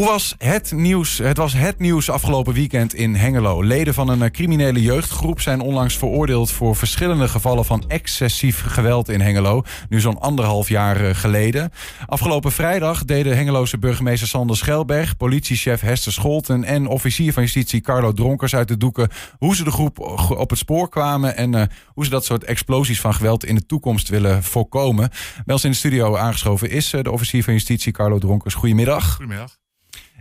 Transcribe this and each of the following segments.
Hoe was het nieuws? Het was het nieuws afgelopen weekend in Hengelo. Leden van een criminele jeugdgroep zijn onlangs veroordeeld voor verschillende gevallen van excessief geweld in Hengelo. Nu zo'n anderhalf jaar eh, geleden. Afgelopen vrijdag deden Hengeloze burgemeester Sander Schelberg, politiechef Hester Scholten en officier van justitie Carlo Dronkers uit de doeken hoe ze de groep op het spoor kwamen en hoe ze dat soort explosies van geweld in de toekomst willen voorkomen. Bij ons in de studio aangeschoven is de officier van justitie Carlo Dronkers. Goedemiddag. Goedemiddag.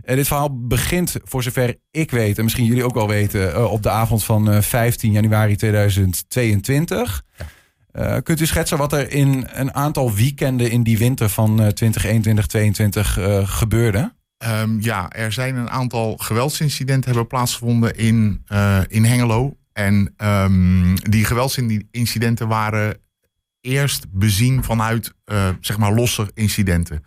Uh, dit verhaal begint, voor zover ik weet, en misschien jullie ook wel weten, uh, op de avond van uh, 15 januari 2022. Ja. kunt u schetsen wat er in een aantal weekenden in die winter van 2021-2022 gebeurde? Um, ja, er zijn een aantal geweldsincidenten hebben plaatsgevonden in, in Hengelo. En um, die geweldsincidenten waren eerst bezien vanuit zeg maar losse incidenten.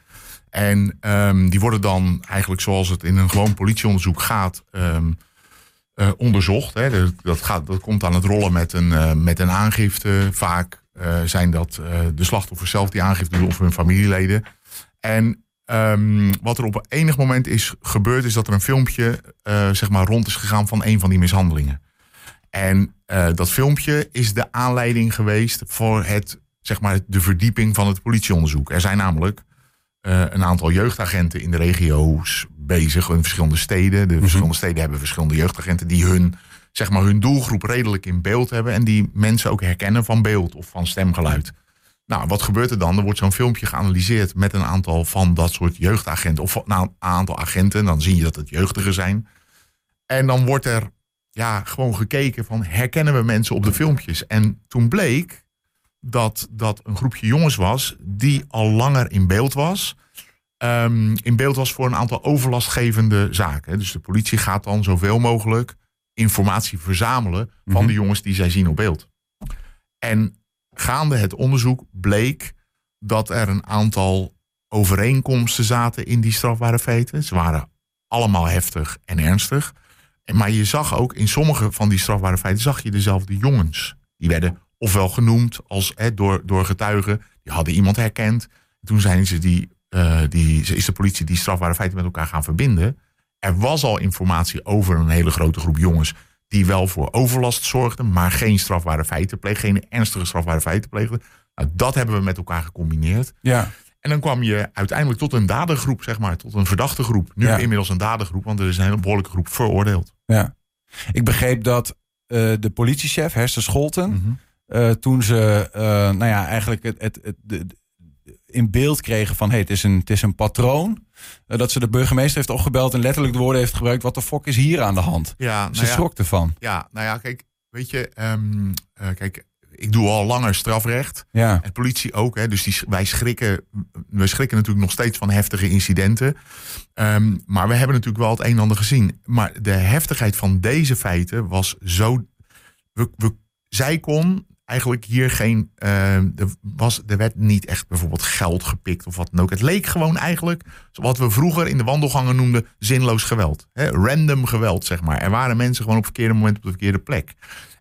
En um, die worden dan eigenlijk zoals het in een gewoon politieonderzoek gaat um, uh, onderzocht. Hè. Dat, gaat, dat komt aan het rollen met een, uh, met een aangifte. Vaak uh, zijn dat de slachtoffers zelf die aangifte doen of hun familieleden. En um, wat er op enig moment is gebeurd, is dat er een filmpje zeg maar rond is gegaan van een van die mishandelingen. En dat filmpje is de aanleiding geweest voor het, zeg maar, de verdieping van het politieonderzoek. Er zijn namelijk uh, een aantal jeugdagenten in de regio's bezig in verschillende steden. De verschillende steden hebben verschillende jeugdagenten die hun, zeg maar, hun doelgroep redelijk in beeld hebben. En die mensen ook herkennen van beeld of van stemgeluid. Nou, wat gebeurt er dan? Er wordt zo'n filmpje geanalyseerd met een aantal van dat soort jeugdagenten. Of nou, een aantal agenten. Dan zie je dat het jeugdigen zijn. En dan wordt er ja, gewoon gekeken van herkennen we mensen op de filmpjes. En toen bleek dat dat een groepje jongens was die al langer in beeld was. Um, in beeld was voor een aantal overlastgevende zaken. Dus de politie gaat dan zoveel mogelijk informatie verzamelen van Mhm. de jongens die zij zien op beeld. En gaande het onderzoek bleek dat er een aantal overeenkomsten zaten in die strafbare feiten. Ze waren allemaal heftig en ernstig. Maar je zag ook in sommige van die strafbare feiten zag je dezelfde jongens. Die werden ofwel genoemd als hè, door, door getuigen. Die hadden iemand herkend. Toen zijn ze die, uh, die, is de politie die strafbare feiten met elkaar gaan verbinden. Er was al informatie over een hele grote groep jongens die wel voor overlast zorgden, maar geen strafbare feiten pleegden, geen ernstige strafbare feiten pleegden. Nou, dat hebben we met elkaar gecombineerd. Ja. En dan kwam je uiteindelijk tot een dadergroep, zeg maar, tot een verdachte groep. Nu Ja. inmiddels een dadergroep, want er is een hele behoorlijke groep veroordeeld. ja. Ik begreep dat uh, de politiechef, Hester Scholten, Mhm. Uh, toen ze uh, nou ja, eigenlijk het, het, het, de, in beeld kregen van hey, het, is een, het is een patroon. uh, dat ze de burgemeester heeft opgebeld en letterlijk de woorden heeft gebruikt: wat de fok is hier aan de hand? Ja, Ze nou ja, schrok ervan. ja, nou ja, kijk, weet je, ehm, eh, kijk, ik doe al langer strafrecht. Ja, En politie ook, hè, dus die, wij, schrikken, wij schrikken natuurlijk nog steeds van heftige incidenten. Ehm, maar we hebben natuurlijk wel het een en ander gezien. Maar de heftigheid van deze feiten was zo. We, we, zij kon eigenlijk hier geen. ehm, er, was, er werd niet echt bijvoorbeeld geld gepikt of wat dan ook. Het leek gewoon eigenlijk, wat we vroeger in de wandelgangen noemden, zinloos geweld. Hè, random geweld, zeg maar. Er waren mensen gewoon op het verkeerde moment op de verkeerde plek.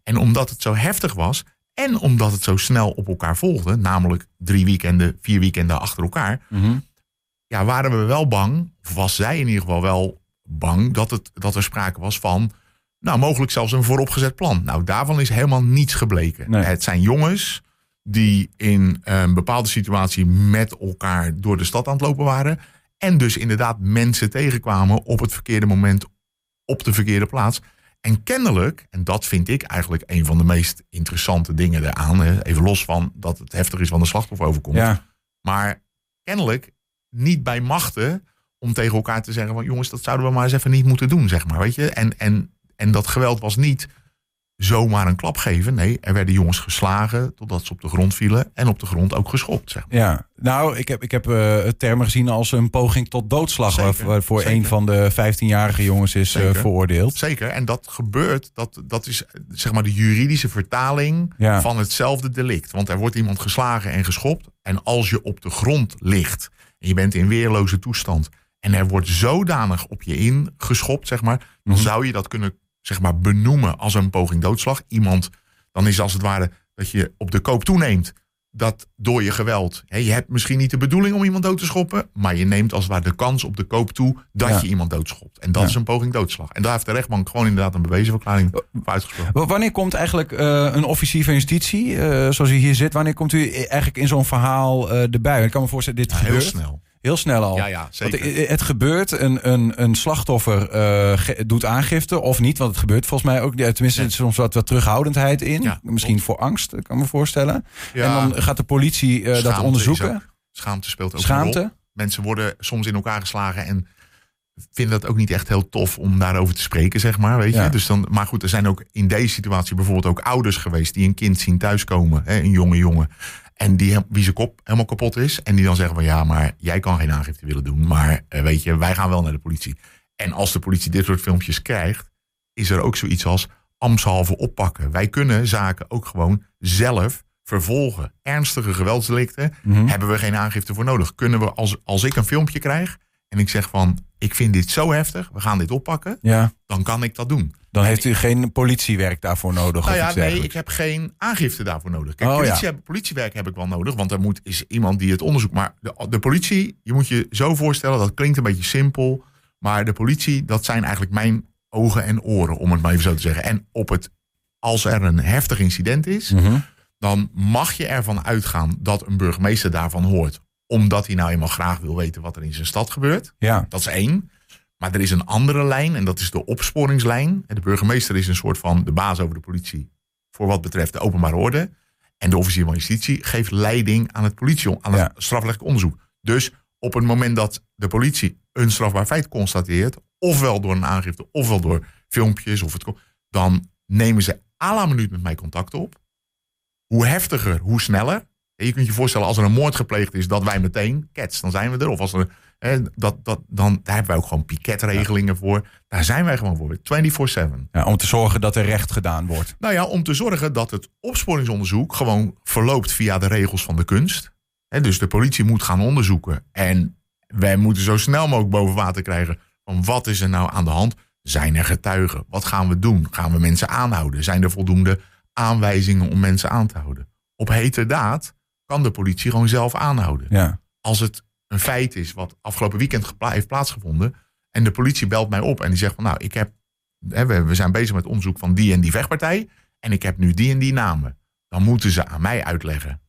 En omdat het zo heftig was, en omdat het zo snel op elkaar volgde, namelijk drie weekenden, vier weekenden achter elkaar, Mhm. ja, waren we wel bang, of was zij in ieder geval wel bang, dat, het, dat er sprake was van, nou, mogelijk zelfs een vooropgezet plan. Nou, daarvan is helemaal niets gebleken. Nee. Het zijn jongens die in een bepaalde situatie met elkaar door de stad aan het lopen waren. En dus inderdaad mensen tegenkwamen op het verkeerde moment, op de verkeerde plaats. En kennelijk, en dat vind ik eigenlijk een van de meest interessante dingen eraan, hè, even los van dat het heftig is van de slachtoffer overkomt. ja. Maar kennelijk niet bij machten om tegen elkaar te zeggen van jongens, dat zouden we maar eens even niet moeten doen, zeg maar. Weet je? En, en, en dat geweld was niet zomaar een klap geven. Nee, er werden jongens geslagen totdat ze op de grond vielen en op de grond ook geschopt. Zeg maar. Ja, nou, ik heb, ik heb eh, termen gezien als een poging tot doodslag. Zeker, waar- waarvoor zeker. een van de 15-jarige jongens is eh, veroordeeld. Zeker, en dat gebeurt, dat, dat is zeg maar de juridische vertaling Ja. van hetzelfde delict. Want er wordt iemand geslagen en geschopt. En als je op de grond ligt en je bent in weerloze toestand en er wordt zodanig op je ingeschopt, zeg maar, dan Mhm. zou je dat kunnen zeg maar, benoemen als een poging doodslag. Iemand, dan is als het ware dat je op de koop toeneemt. dat door je geweld. Hè, je hebt misschien niet de bedoeling om iemand dood te schoppen. Maar je neemt als het ware de kans op de koop toe dat Ja. je iemand doodschopt. En dat Ja. is een poging doodslag. En daar heeft de rechtbank gewoon inderdaad een bewezenverklaring voor uitgesproken. Wanneer komt eigenlijk eh, een officier van justitie, eh, zoals u hier zit, wanneer komt u eigenlijk in zo'n verhaal eh, erbij? Ik kan me voorstellen, dit Ja, heel gebeurt snel. Heel snel al. Ja, ja, zeker. het gebeurt, een, een, een slachtoffer eh, doet aangifte of niet, want het gebeurt volgens mij ook, tenminste Ja. er soms wat, wat terughoudendheid in. Ja, Misschien voor angst, kan ik me voorstellen. En dan gaat de politie eh, dat onderzoeken. ook- Schaamte speelt ook een rol. Mensen worden soms in elkaar geslagen en vinden dat ook niet echt heel tof om daarover te spreken, zeg maar. Weet je? Dus dan, maar goed, er zijn ook in deze situatie bijvoorbeeld ook ouders geweest die een kind zien thuiskomen, hè, een jonge jongen. En die, wie zijn kop helemaal kapot is. En die dan zeggen van ja, maar jij kan geen aangifte willen doen. Maar eh, weet je, wij gaan wel naar de politie. En als de politie dit soort filmpjes krijgt, is er ook zoiets als ambtshalve oppakken. Wij kunnen zaken ook gewoon zelf vervolgen. Ernstige geweldsdelicten Mhm. hebben we geen aangifte voor nodig. Kunnen we, als, als ik een filmpje krijg en ik zeg van ik vind dit zo heftig, we gaan dit oppakken, Ja, dan kan ik dat doen. dan heeft u geen politiewerk daarvoor nodig. Nou of ja, iets nee, ik heb geen aangifte daarvoor nodig. Kijk, Oh, politie ja. heb- politiewerk heb ik wel nodig, want er moet, is iemand die het onderzoekt. Maar de, de politie, je moet je zo voorstellen, dat klinkt een beetje simpel. Maar de politie, dat zijn eigenlijk mijn ogen en oren, om het maar even zo te zeggen. En op het, als er een heftig incident is, Mhm. dan mag je ervan uitgaan dat een burgemeester daarvan hoort. Omdat hij nou eenmaal graag wil weten wat er in zijn stad gebeurt. Ja, Dat is één. Maar er is een andere lijn en dat is de opsporingslijn. De burgemeester is een soort van de baas over de politie voor wat betreft de openbare orde. En de officier van justitie geeft leiding aan het politie, aan het Ja. strafrechtelijk onderzoek. Dus op het moment dat de politie een strafbaar feit constateert, ofwel door een aangifte, ofwel door filmpjes, of het, dan nemen ze à la minuut met mij contact op. Hoe heftiger, hoe sneller. Je kunt je voorstellen, als er een moord gepleegd is, dat wij meteen, kets, dan zijn we er. Of als er, hè, dat, dat, dan, daar hebben wij ook gewoon piketregelingen voor. Daar zijn wij gewoon voor, 24-7. ja, om te zorgen dat er recht gedaan wordt. Nou ja, om te zorgen dat het opsporingsonderzoek gewoon verloopt via de regels van de kunst. Hè, dus de politie moet gaan onderzoeken. En wij moeten zo snel mogelijk boven water krijgen van wat is er nou aan de hand? Zijn er getuigen? Wat gaan we doen? Gaan we mensen aanhouden? Zijn er voldoende aanwijzingen om mensen aan te houden? Op heterdaad kan de politie gewoon zelf aanhouden Ja, als het een feit is wat afgelopen weekend heeft plaatsgevonden. En de politie belt mij op en die zegt van nou, ik heb, hè, we, we zijn bezig met onderzoek van die en die vechtpartij. En ik heb nu die en die namen. Dan moeten ze aan mij uitleggen.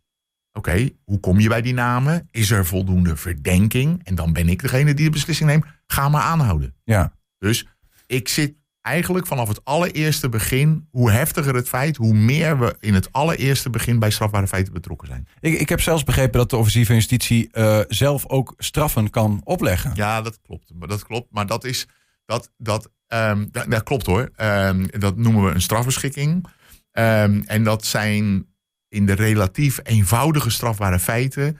Oké, hoe kom je bij die namen? Is er voldoende verdenking? En dan ben ik degene die de beslissing neemt. Ga maar aanhouden. ja. Dus ik zit eigenlijk vanaf het allereerste begin, hoe heftiger het feit, hoe meer we in het allereerste begin bij strafbare feiten betrokken zijn. Ik, ik heb zelfs begrepen dat de officier van justitie eh, zelf ook straffen kan opleggen. Ja, dat klopt. Maar dat klopt. Maar dat is. Dat, dat, ehm, dat, dat klopt hoor. Ehm, dat noemen we een strafbeschikking. Ehm, en dat zijn in de relatief eenvoudige strafbare feiten.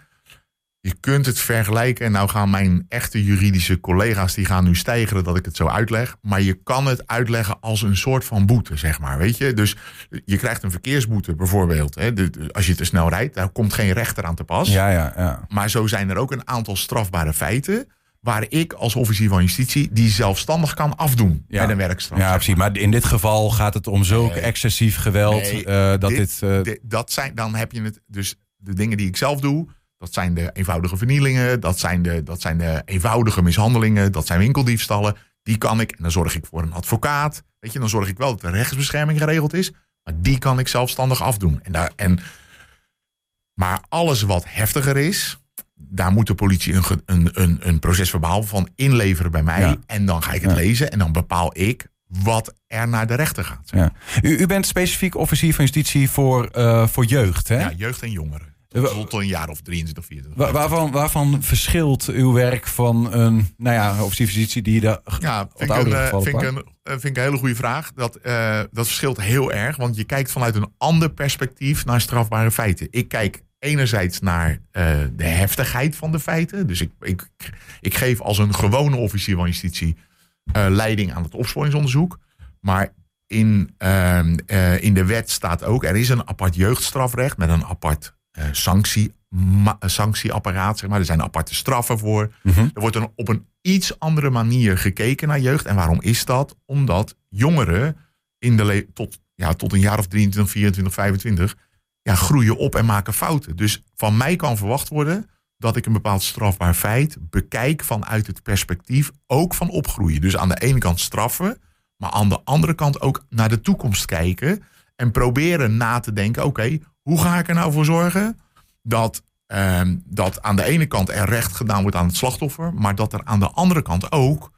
Je kunt het vergelijken. En nou gaan mijn echte juridische collega's. die gaan nu stijgeren dat ik het zo uitleg. Maar je kan het uitleggen als een soort van boete, zeg maar. Weet je? Dus je krijgt een verkeersboete bijvoorbeeld. Hè, als je te snel rijdt, daar komt geen rechter aan te pas. Ja, ja, ja. Maar zo zijn er ook een aantal strafbare feiten. waar ik als officier van justitie die zelfstandig kan afdoen Ja. met een werkstraf. Ja, precies. Maar in dit geval gaat het om zulk Nee. excessief geweld Nee, eh, dat dit... dit- eh, De- dat zijn, dan heb je het. Dus de dingen die ik zelf doe. Dat zijn de eenvoudige vernielingen. Dat zijn de, dat zijn de eenvoudige mishandelingen. Dat zijn winkeldiefstallen. Die kan ik. En dan zorg ik voor een advocaat. Weet je, dan zorg ik wel dat de rechtsbescherming geregeld is. Maar die kan ik zelfstandig afdoen. En daar, en, maar alles wat heftiger is. Daar moet de politie een, een, een, een procesverbaal van inleveren bij mij. Ja. En dan ga ik het Ja. lezen. En dan bepaal ik wat er naar de rechter gaat. ja. u, u bent specifiek officier van justitie voor, eh, voor jeugd, hè? Ja, jeugd en jongeren. Tot een jaar of 23, 24. Wa- waarvan, waarvan verschilt uw werk van een nou ja, officier van justitie die de Ja, wat vind ik, een, eh, vind, ik een, eh, vind ik een hele goede vraag. Dat, eh, dat verschilt heel erg, want je kijkt vanuit een ander perspectief naar strafbare feiten. Ik kijk enerzijds naar de heftigheid van de feiten. Dus ik, ik, ik geef als een gewone officier van justitie leiding aan het opsporingsonderzoek. Maar in, ehm, eh, in de wet staat ook, er is een apart jeugdstrafrecht met een apart sanctie, ma- sanctieapparaat. Zeg maar. Er zijn aparte straffen voor. Mhm. Er wordt dan op een iets andere manier gekeken naar jeugd. En waarom is dat? Omdat jongeren in de tot, ja, tot een jaar of 23, 24, 25 ja, groeien op en maken fouten. Dus van mij kan verwacht worden dat ik een bepaald strafbaar feit bekijk vanuit het perspectief ook van opgroeien. Dus aan de ene kant straffen, maar aan de andere kant ook naar de toekomst kijken en proberen na te denken: oké, hoe ga ik er nou voor zorgen dat, ehm, dat aan de ene kant er recht gedaan wordt aan het slachtoffer, maar dat er aan de andere kant ook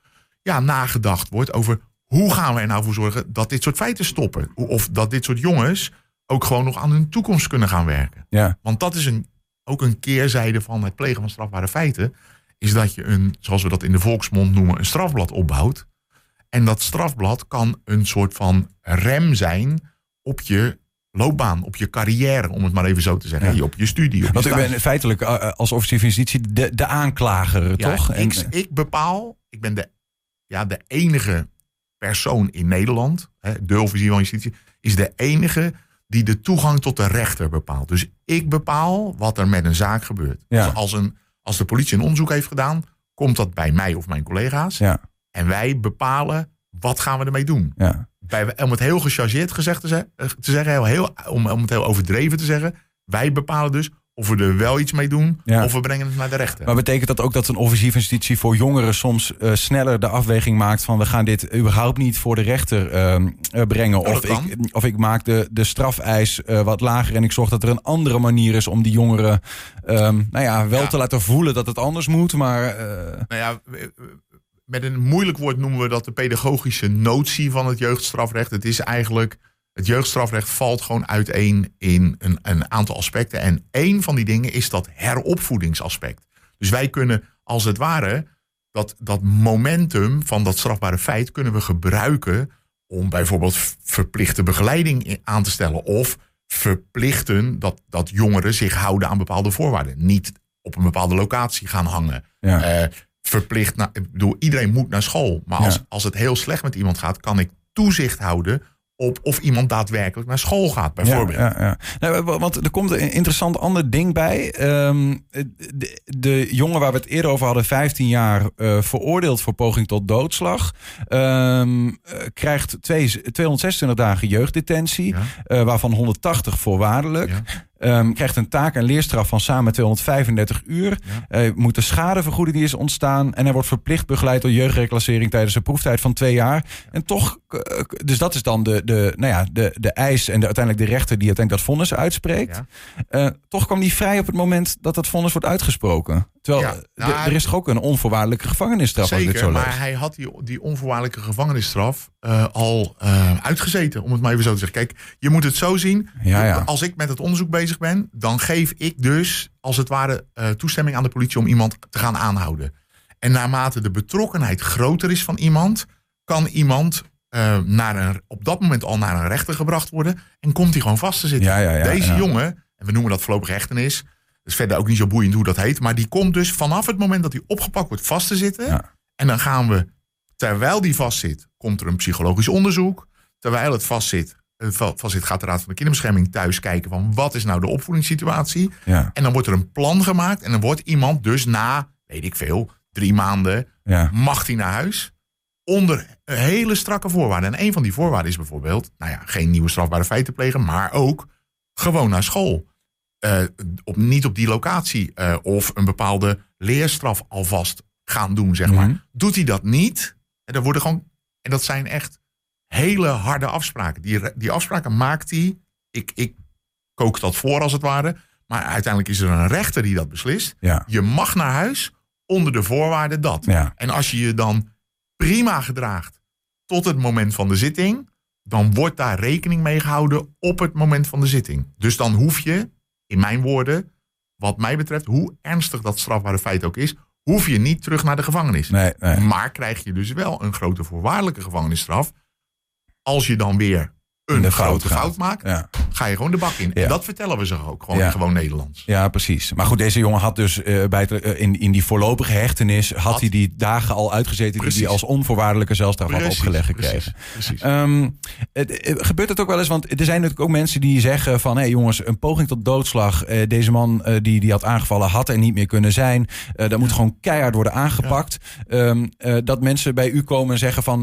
ja, nagedacht wordt over hoe gaan we er nou voor zorgen dat dit soort feiten stoppen? Of dat dit soort jongens ook gewoon nog aan hun toekomst kunnen gaan werken. Ja. Want dat is een, ook een keerzijde van het plegen van strafbare feiten. Is dat je een, zoals we dat in de volksmond noemen, een strafblad opbouwt. En dat strafblad kan een soort van rem zijn op je loopbaan, op je carrière, om het maar even zo te zeggen. Ja. Op je studie. Op Want je u bent feitelijk eh, als officier van justitie de, de aanklager, Ja, toch? En- Ik, ik bepaal, ik ben de, ja, de enige persoon in Nederland, hè, de officier van justitie, is de enige die de toegang tot de rechter bepaalt. Dus ik bepaal wat er met een zaak gebeurt. Ja. Dus als, een, als de politie een onderzoek heeft gedaan, komt dat bij mij of mijn collega's. ja, En wij bepalen wat gaan we ermee doen. ja. Bij, om het heel gechargeerd gezegd te, ze- eh, te zeggen, heel, heel, om, om het heel overdreven te zeggen, wij bepalen dus of we er wel iets mee doen Ja. of we brengen het naar de rechter. Maar betekent dat ook dat een officier van justitie voor jongeren soms eh, sneller de afweging maakt van we gaan dit überhaupt niet voor de rechter ehm, eh, brengen? Oh, of, ik, of ik maak de, de strafeis wat lager en ik zorg dat er een andere manier is om die jongeren ehm, nou ja, wel Ja. te laten voelen dat het anders moet. Maar Nou ja, met een moeilijk woord noemen we dat de pedagogische notie van het jeugdstrafrecht. Het is eigenlijk, het jeugdstrafrecht valt gewoon uiteen in een, een aantal aspecten. En één van die dingen is dat heropvoedingsaspect. Dus wij kunnen als het ware dat, dat momentum van dat strafbare feit kunnen we gebruiken om bijvoorbeeld verplichte begeleiding aan te stellen. Of verplichten dat, dat jongeren zich houden aan bepaalde voorwaarden. Niet op een bepaalde locatie gaan hangen. ja. Eh, verplicht, naar, ik bedoel, iedereen moet naar school. Maar als, Ja. als het heel slecht met iemand gaat, kan ik toezicht houden op of iemand daadwerkelijk naar school gaat, bijvoorbeeld. Ja, ja, ja. Nou, wa- want er komt een interessant ander ding bij. Ehm, de, de jongen waar we het eerder over hadden, 15 jaar, eh, veroordeeld voor poging tot doodslag, ehm, eh, krijgt twee, 226 dagen jeugddetentie, Ja. eh, waarvan 180 voorwaardelijk. Ehm, krijgt een taak- en leerstraf van samen 235 uur. Ja. Eh, moet de schadevergoeding die is ontstaan. En hij wordt verplicht begeleid door jeugdreclassering tijdens een proeftijd van twee jaar. En toch, eh, dus dat is dan de, de, nou ja, de, de eis en de, uiteindelijk de rechter die uiteindelijk dat vonnis uitspreekt. Ja. Eh, toch kwam die vrij op het moment dat dat vonnis wordt uitgesproken. Terwijl Ja, eh, nou, er is toch ook een onvoorwaardelijke gevangenisstraf ik dit Zeker, zo maar hij had die, die onvoorwaardelijke gevangenisstraf eh, al eh, uitgezeten, om het maar even zo te zeggen. Kijk, je moet het zo zien. Ja, ja. Als ik met het onderzoek bezig ben, dan geef ik dus als het ware toestemming aan de politie om iemand te gaan aanhouden. En naarmate de betrokkenheid groter is van iemand, kan iemand naar een, op dat moment al naar een rechter gebracht worden en komt hij gewoon vast te zitten. Deze jongen, en we noemen dat voorlopig hechtenis, is verder ook niet zo boeiend hoe dat heet, maar die komt dus vanaf het moment dat hij opgepakt wordt vast te zitten. Ja. En dan gaan we, terwijl die vastzit, komt er een psychologisch onderzoek. Terwijl het vastzit, va- vastzit gaat de Raad van de Kinderbescherming thuis kijken van wat is nou de opvoedingssituatie. Ja, En dan wordt er een plan gemaakt en dan wordt iemand dus na, weet ik veel, drie maanden, ja. mag hij naar huis. Onder hele strakke voorwaarden. En een van die voorwaarden is bijvoorbeeld, nou ja, geen nieuwe strafbare feiten plegen, maar ook gewoon naar school. Eh, op, niet op die locatie eh, of een bepaalde leerstraf alvast gaan doen, zeg maar. Mhm. Doet hij dat niet, en, dan worden gewoon, en dat zijn echt hele harde afspraken. Die, die afspraken maakt hij, ik, ik kook dat voor als het ware, maar uiteindelijk is er een rechter die dat beslist. ja. Je mag naar huis onder de voorwaarde dat. ja. En als je je dan prima gedraagt tot het moment van de zitting, dan wordt daar rekening mee gehouden op het moment van de zitting. Dus dan hoef je, in mijn woorden, wat mij betreft, hoe ernstig dat strafbare feit ook is, hoef je niet terug naar de gevangenis. Nee, nee. Maar krijg je dus wel een grote voorwaardelijke gevangenisstraf. Als je dan weer een grote fout maakt, Ja. ga je gewoon de bak in. Ja. En dat vertellen we ze ook gewoon Ja. gewoon Nederlands. Ja, precies. Maar goed, deze jongen had dus eh, bij het, eh, in, in die voorlopige hechtenis... had, Had. hij die dagen al uitgezeten... die hij als onvoorwaardelijke zelfstraf had opgelegd gekregen. precies. Ehm, het, eh, gebeurt het ook wel eens? Want er zijn natuurlijk ook mensen die zeggen van... hé hey jongens, een poging tot doodslag. deze man die, die had aangevallen had er niet meer kunnen zijn. Dat moet gewoon keihard worden aangepakt. Ehm, eh, dat mensen bij u komen en zeggen van...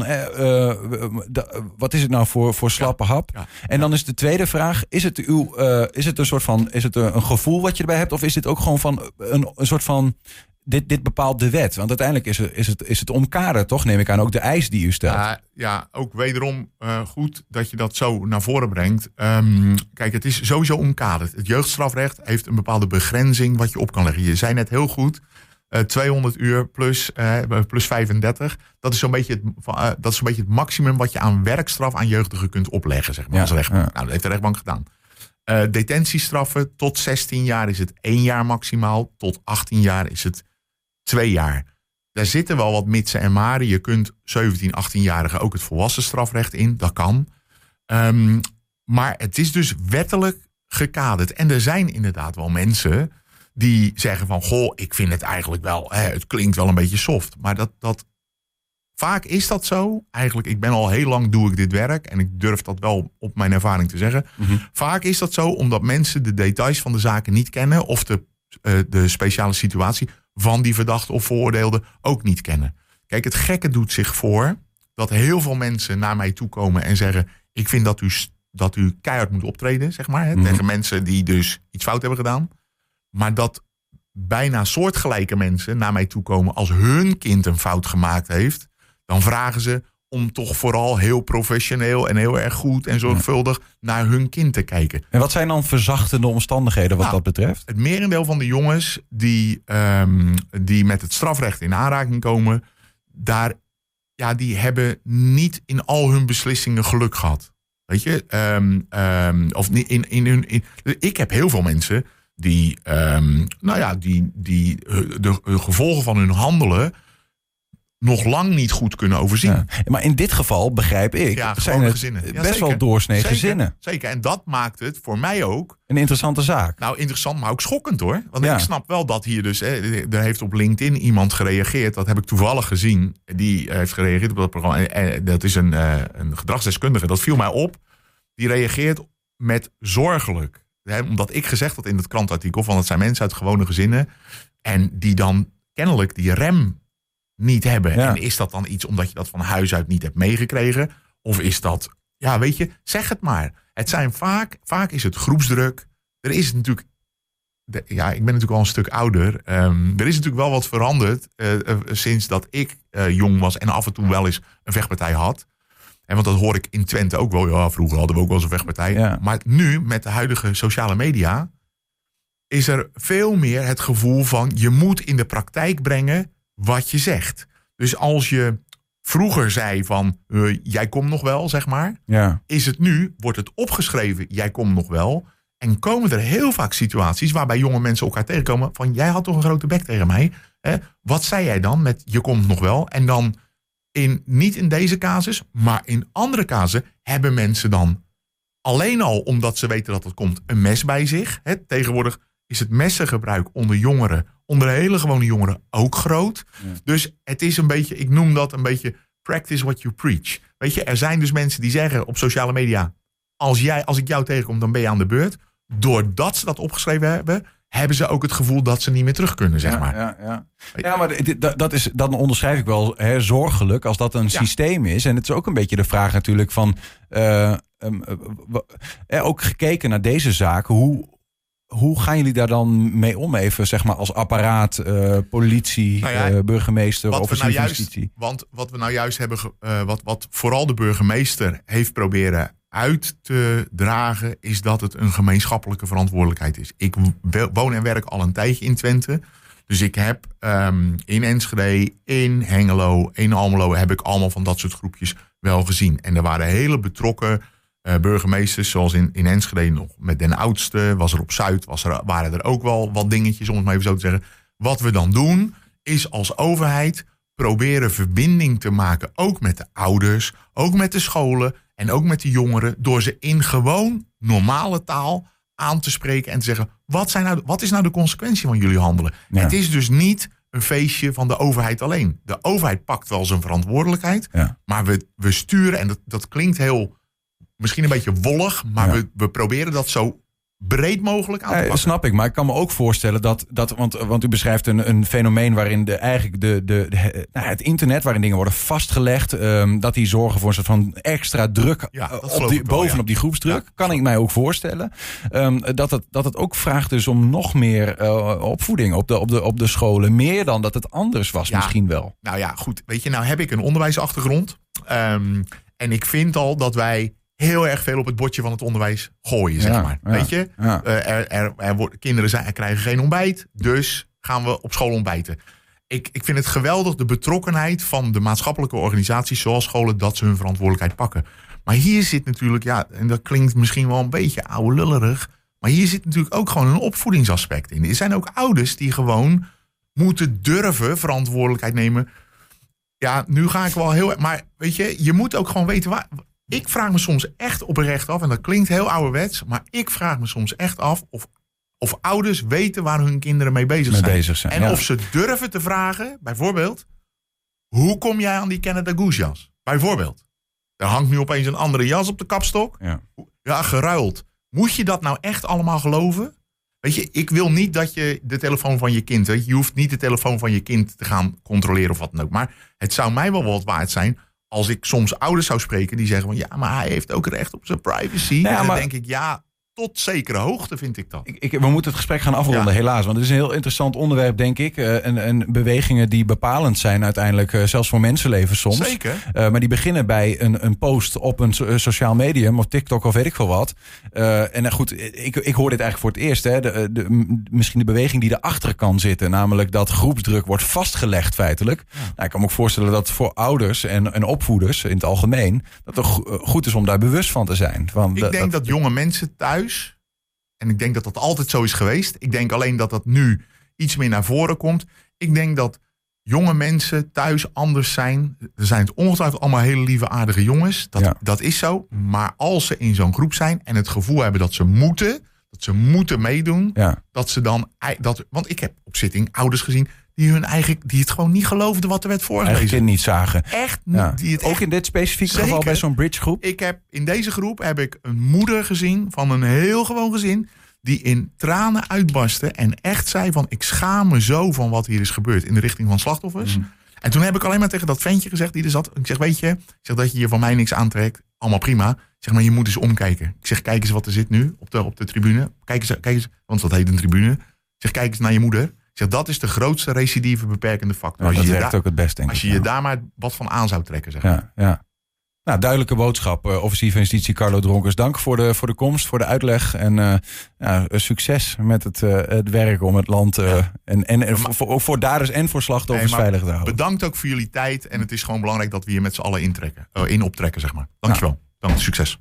wat is het nou voor, voor slappe hap. Ja. En dan is de tweede vraag: is het, uw, eh, is het een soort van is het een, een gevoel wat je erbij hebt? Of is dit ook gewoon van een, een soort van. Dit, dit bepaalt de wet. Want uiteindelijk is het, is, het, is het omkaderd, toch? Neem ik aan ook de eis die u stelt. Ja, ja, ook wederom eh, goed dat je dat zo naar voren brengt. Ehm, kijk, het is sowieso omkaderd. Het jeugdstrafrecht heeft een bepaalde begrenzing wat je op kan leggen. Je zei net heel goed, eh 200 uur plus, eh, plus 35. Dat is zo'n beetje, het, eh, dat is zo'n beetje het maximum wat je aan werkstraf aan jeugdigen kunt opleggen, zeg maar, Ja, als rechtbank. ja. Nou, dat heeft de rechtbank gedaan. Eh, detentiestraffen tot 16 jaar is het 1 jaar maximaal. Tot 18 jaar is het 2 jaar. Daar zitten wel wat mitsen en maren. Je kunt 17, 18-jarigen ook het volwassen strafrecht in. Dat kan. Ehm, maar het is dus wettelijk gekaderd. En er zijn inderdaad wel mensen die zeggen van... goh, ik vind het eigenlijk wel... Hè, het klinkt wel een beetje soft. Maar dat, dat, vaak is dat zo. Eigenlijk, ik ben al heel lang doe ik dit werk. En ik durf dat wel op mijn ervaring te zeggen. Mhm. Vaak is dat zo omdat mensen de details van de zaken niet kennen... of de, eh, de speciale situatie van die verdachte of veroordeelde ook niet kennen. Kijk, het gekke doet zich voor dat heel veel mensen naar mij toe komen en zeggen: Ik vind dat u, dat u keihard moet optreden, zeg maar. Hè, Mhm. Tegen mensen die dus iets fout hebben gedaan. Maar dat bijna soortgelijke mensen naar mij toe komen als hun kind een fout gemaakt heeft. Dan vragen ze om toch vooral heel professioneel en heel erg goed en zorgvuldig naar hun kind te kijken. En wat zijn dan verzachtende omstandigheden wat Nou, dat betreft? Het merendeel van de jongens die, ehm, die met het strafrecht in aanraking komen, daar, ja, die hebben niet in al hun beslissingen geluk gehad. Weet je, Ehm, ehm, of niet in, in hun. In, ik heb heel veel mensen die, ehm, nou ja, die, die eh, de, de gevolgen van hun handelen nog lang niet goed kunnen overzien. Ja. Maar in dit geval begrijp ik, Ja, zijn het gezinnen. Ja, best zeker. wel doorsnee Zeker, gezinnen. Zeker, en dat maakt het voor mij ook Een interessante zaak. nou, interessant, maar ook schokkend hoor. Want ik snap wel dat hier dus... Hè, er heeft op LinkedIn iemand gereageerd. Dat heb ik toevallig gezien. Die heeft gereageerd op dat programma. En, en dat is een, eh, een gedragsdeskundige. Dat viel mij op. Die reageert met zorgelijk. Hè, omdat ik gezegd had in het krantartikel... van het zijn mensen uit gewone gezinnen... en die dan kennelijk die rem niet hebben. Ja. En is dat dan iets omdat je dat van huis uit niet hebt meegekregen? Of is dat... Ja, weet je, zeg het maar. Het zijn vaak... Vaak is het groepsdruk. Er is natuurlijk de- ja, ik ben natuurlijk al een stuk ouder. Ehm, er is natuurlijk wel wat veranderd eh, eh, sinds dat ik eh, jong was en af en toe wel eens een vechtpartij had. En want dat hoor ik in Twente ook wel. Ja, vroeger hadden we ook wel eens een vechtpartij. Ja. Maar nu, met de huidige sociale media, is er veel meer het gevoel van je moet in de praktijk brengen wat je zegt. Dus als je vroeger zei van eh, jij komt nog wel, zeg maar Ja. is het nu, wordt het opgeschreven, jij komt nog wel. En komen er heel vaak situaties waarbij jonge mensen elkaar tegenkomen van jij had toch een grote bek tegen mij. Hè? Wat zei jij dan met je komt nog wel? En dan in, niet in deze casus, maar in andere casussen hebben mensen dan alleen al omdat ze weten dat het komt een mes bij zich. Tegenwoordig is het messengebruik onder jongeren, onder hele gewone jongeren ook groot. Ja. Dus het is een beetje, ik noem dat een beetje practice what you preach. Weet je, er zijn dus mensen die zeggen op sociale media: als, jij, als ik jou tegenkom, dan ben je aan de beurt. Doordat ze dat opgeschreven hebben, hebben ze ook het gevoel dat ze niet meer terug kunnen, zeg ja, maar. Ja, ja. ja, maar dat, is, dan onderschrijf ik wel hè, zorgelijk als dat een Ja. systeem is. En het is ook een beetje de vraag natuurlijk van... eh, ehm, eh, eh, ook gekeken naar deze zaak, hoe, hoe gaan jullie daar dan mee om? Even zeg maar als apparaat, eh, politie, Nou ja, eh, burgemeester, Wat we officier nou van juist, justitie. want wat we nou juist hebben, eh, wat, wat vooral de burgemeester heeft proberen uit te dragen, is dat het een gemeenschappelijke verantwoordelijkheid is. Ik woon en werk al een tijdje in Twente. Dus ik heb ehm, in Enschede, in Hengelo, in Almelo heb ik allemaal van dat soort groepjes wel gezien. En er waren hele betrokken eh, burgemeesters, zoals in, in Enschede nog met den oudste, was er op Zuid, was er, waren er ook wel wat dingetjes, om het maar even zo te zeggen. Wat we dan doen, is als overheid proberen verbinding te maken, ook met de ouders, ook met de scholen en ook met de jongeren, door ze in gewoon normale taal aan te spreken en te zeggen: wat, zijn nou, wat is nou de consequentie van jullie handelen? Ja. Het is dus niet een feestje van de overheid alleen. De overheid pakt wel zijn verantwoordelijkheid, Ja. maar we, we sturen, en dat, dat klinkt heel misschien een beetje wollig, maar Ja. we, we proberen dat zo breed mogelijk aan te Ja, pakken. snap ik, maar ik kan me ook voorstellen dat, dat want, want u beschrijft een, een fenomeen waarin de, eigenlijk de, de, de- nou, het internet, waarin dingen worden vastgelegd, ehm, dat die zorgen voor een soort van extra druk Ja, dat eh, op die, wel, bovenop ja. die groepsdruk. Kan ik mij ook voorstellen. Ehm, dat, het, dat het ook vraagt dus om nog meer eh, opvoeding op de, op, de, op de scholen. Meer dan dat het anders was misschien wel. Nou ja, goed. Weet je, nou heb ik een onderwijsachtergrond. Ehm, en ik vind al dat wij heel erg veel op het bordje van het onderwijs gooien, zeg Ja, maar. ja, Weet je? ja. Eh, er, er, er wordt, kinderen zijn, krijgen geen ontbijt, dus gaan we op school ontbijten. Ik, ik vind het geweldig de betrokkenheid van de maatschappelijke organisaties zoals scholen dat ze hun verantwoordelijkheid pakken. Maar hier zit natuurlijk, ja, en dat klinkt misschien wel een beetje oude lullerig, maar hier zit natuurlijk ook gewoon een opvoedingsaspect in. Er zijn ook ouders die gewoon moeten durven verantwoordelijkheid nemen. Ja, nu ga ik wel heel. Maar weet je, je moet ook gewoon weten waar. Ik vraag me soms echt oprecht af, en dat klinkt heel ouderwets, maar ik vraag me soms echt af of, of ouders weten waar hun kinderen mee bezig Mee zijn. bezig zijn, en ja. of ze durven te vragen, bijvoorbeeld, hoe kom jij aan die Canada Goose jas? Bijvoorbeeld. Er hangt nu opeens een andere jas op de kapstok. Ja. Ja, geruild. Moet je dat nou echt allemaal geloven? Weet je, ik wil niet dat je de telefoon van je kind... Weet je, je hoeft niet de telefoon van je kind te gaan controleren of wat dan ook. Maar het zou mij wel wat waard zijn... als ik soms ouders zou spreken die zeggen van... ja, maar hij heeft ook recht op zijn privacy. Ja, dan denk ik, ja, tot zekere hoogte vind ik dat. Ik, ik, we moeten het gesprek gaan afronden, Ja. helaas. Want het is een heel interessant onderwerp, denk ik. Eh, en, en bewegingen die bepalend zijn uiteindelijk, eh, zelfs voor mensenlevens soms. Zeker. Eh, maar die beginnen bij een, een post op een so- sociaal medium, of TikTok of weet ik veel wat. En goed, ik, ik hoor dit eigenlijk voor het eerst. Hè, de, de, misschien de beweging die erachter kan zitten. Namelijk dat groepsdruk wordt vastgelegd feitelijk. Nou, ik kan me ook voorstellen dat voor ouders en, en opvoeders in het algemeen... dat het go- goed is om daar bewust van te zijn. Van, Ik denk dat jonge mensen thuis, en ik denk dat dat altijd zo is geweest. Ik denk alleen dat dat nu iets meer naar voren komt. Ik denk dat jonge mensen thuis anders zijn. Er zijn het ongetwijfeld allemaal hele lieve, aardige jongens. Dat, Ja. dat is zo. Maar als ze in zo'n groep zijn en het gevoel hebben dat ze moeten, dat ze moeten meedoen, Ja. dat ze dan. Dat, want ik heb op zitting ouders gezien die hun eigen, die het gewoon niet geloofden wat er werd voorgelezen. kind niet zagen. Echt niet. Ja. Die het Ook echt in dit specifieke geval bij zo'n bridgegroep? ik heb in deze groep heb ik een moeder gezien van een heel gewoon gezin. Die in tranen uitbarstte en echt zei van ik schaam me zo van wat hier is gebeurd in de richting van slachtoffers. Mm. En toen heb ik alleen maar tegen dat ventje gezegd die er zat. Ik zeg weet je, ik zeg dat je hier van mij niks aantrekt. Allemaal prima. Zeg maar je moet eens omkijken. Ik zeg kijk eens wat er zit nu op de, op de tribune. Kijk eens, kijk eens, want dat heet een tribune. Ik zeg kijk eens naar je moeder. Zeg dat is de grootste recidieve beperkende factor. Ja, als dat je, werkt ook het best, denk als ik. je je daar maar wat van aan zou trekken. Zeg maar. Ja, ja. Nou, duidelijke boodschap. eh, offensief van justitie Carlo Dronkers. Dank voor de, voor de komst, voor de uitleg. En eh, ja, succes met het, eh, het werk om het land... en, en, en voor, voor, voor daders en voor slachtoffers Nee, veilig te houden. Bedankt ook voor jullie tijd. En het is gewoon belangrijk dat we hier met z'n allen intrekken, in optrekken, zeg maar. Dankjewel. Dank, succes.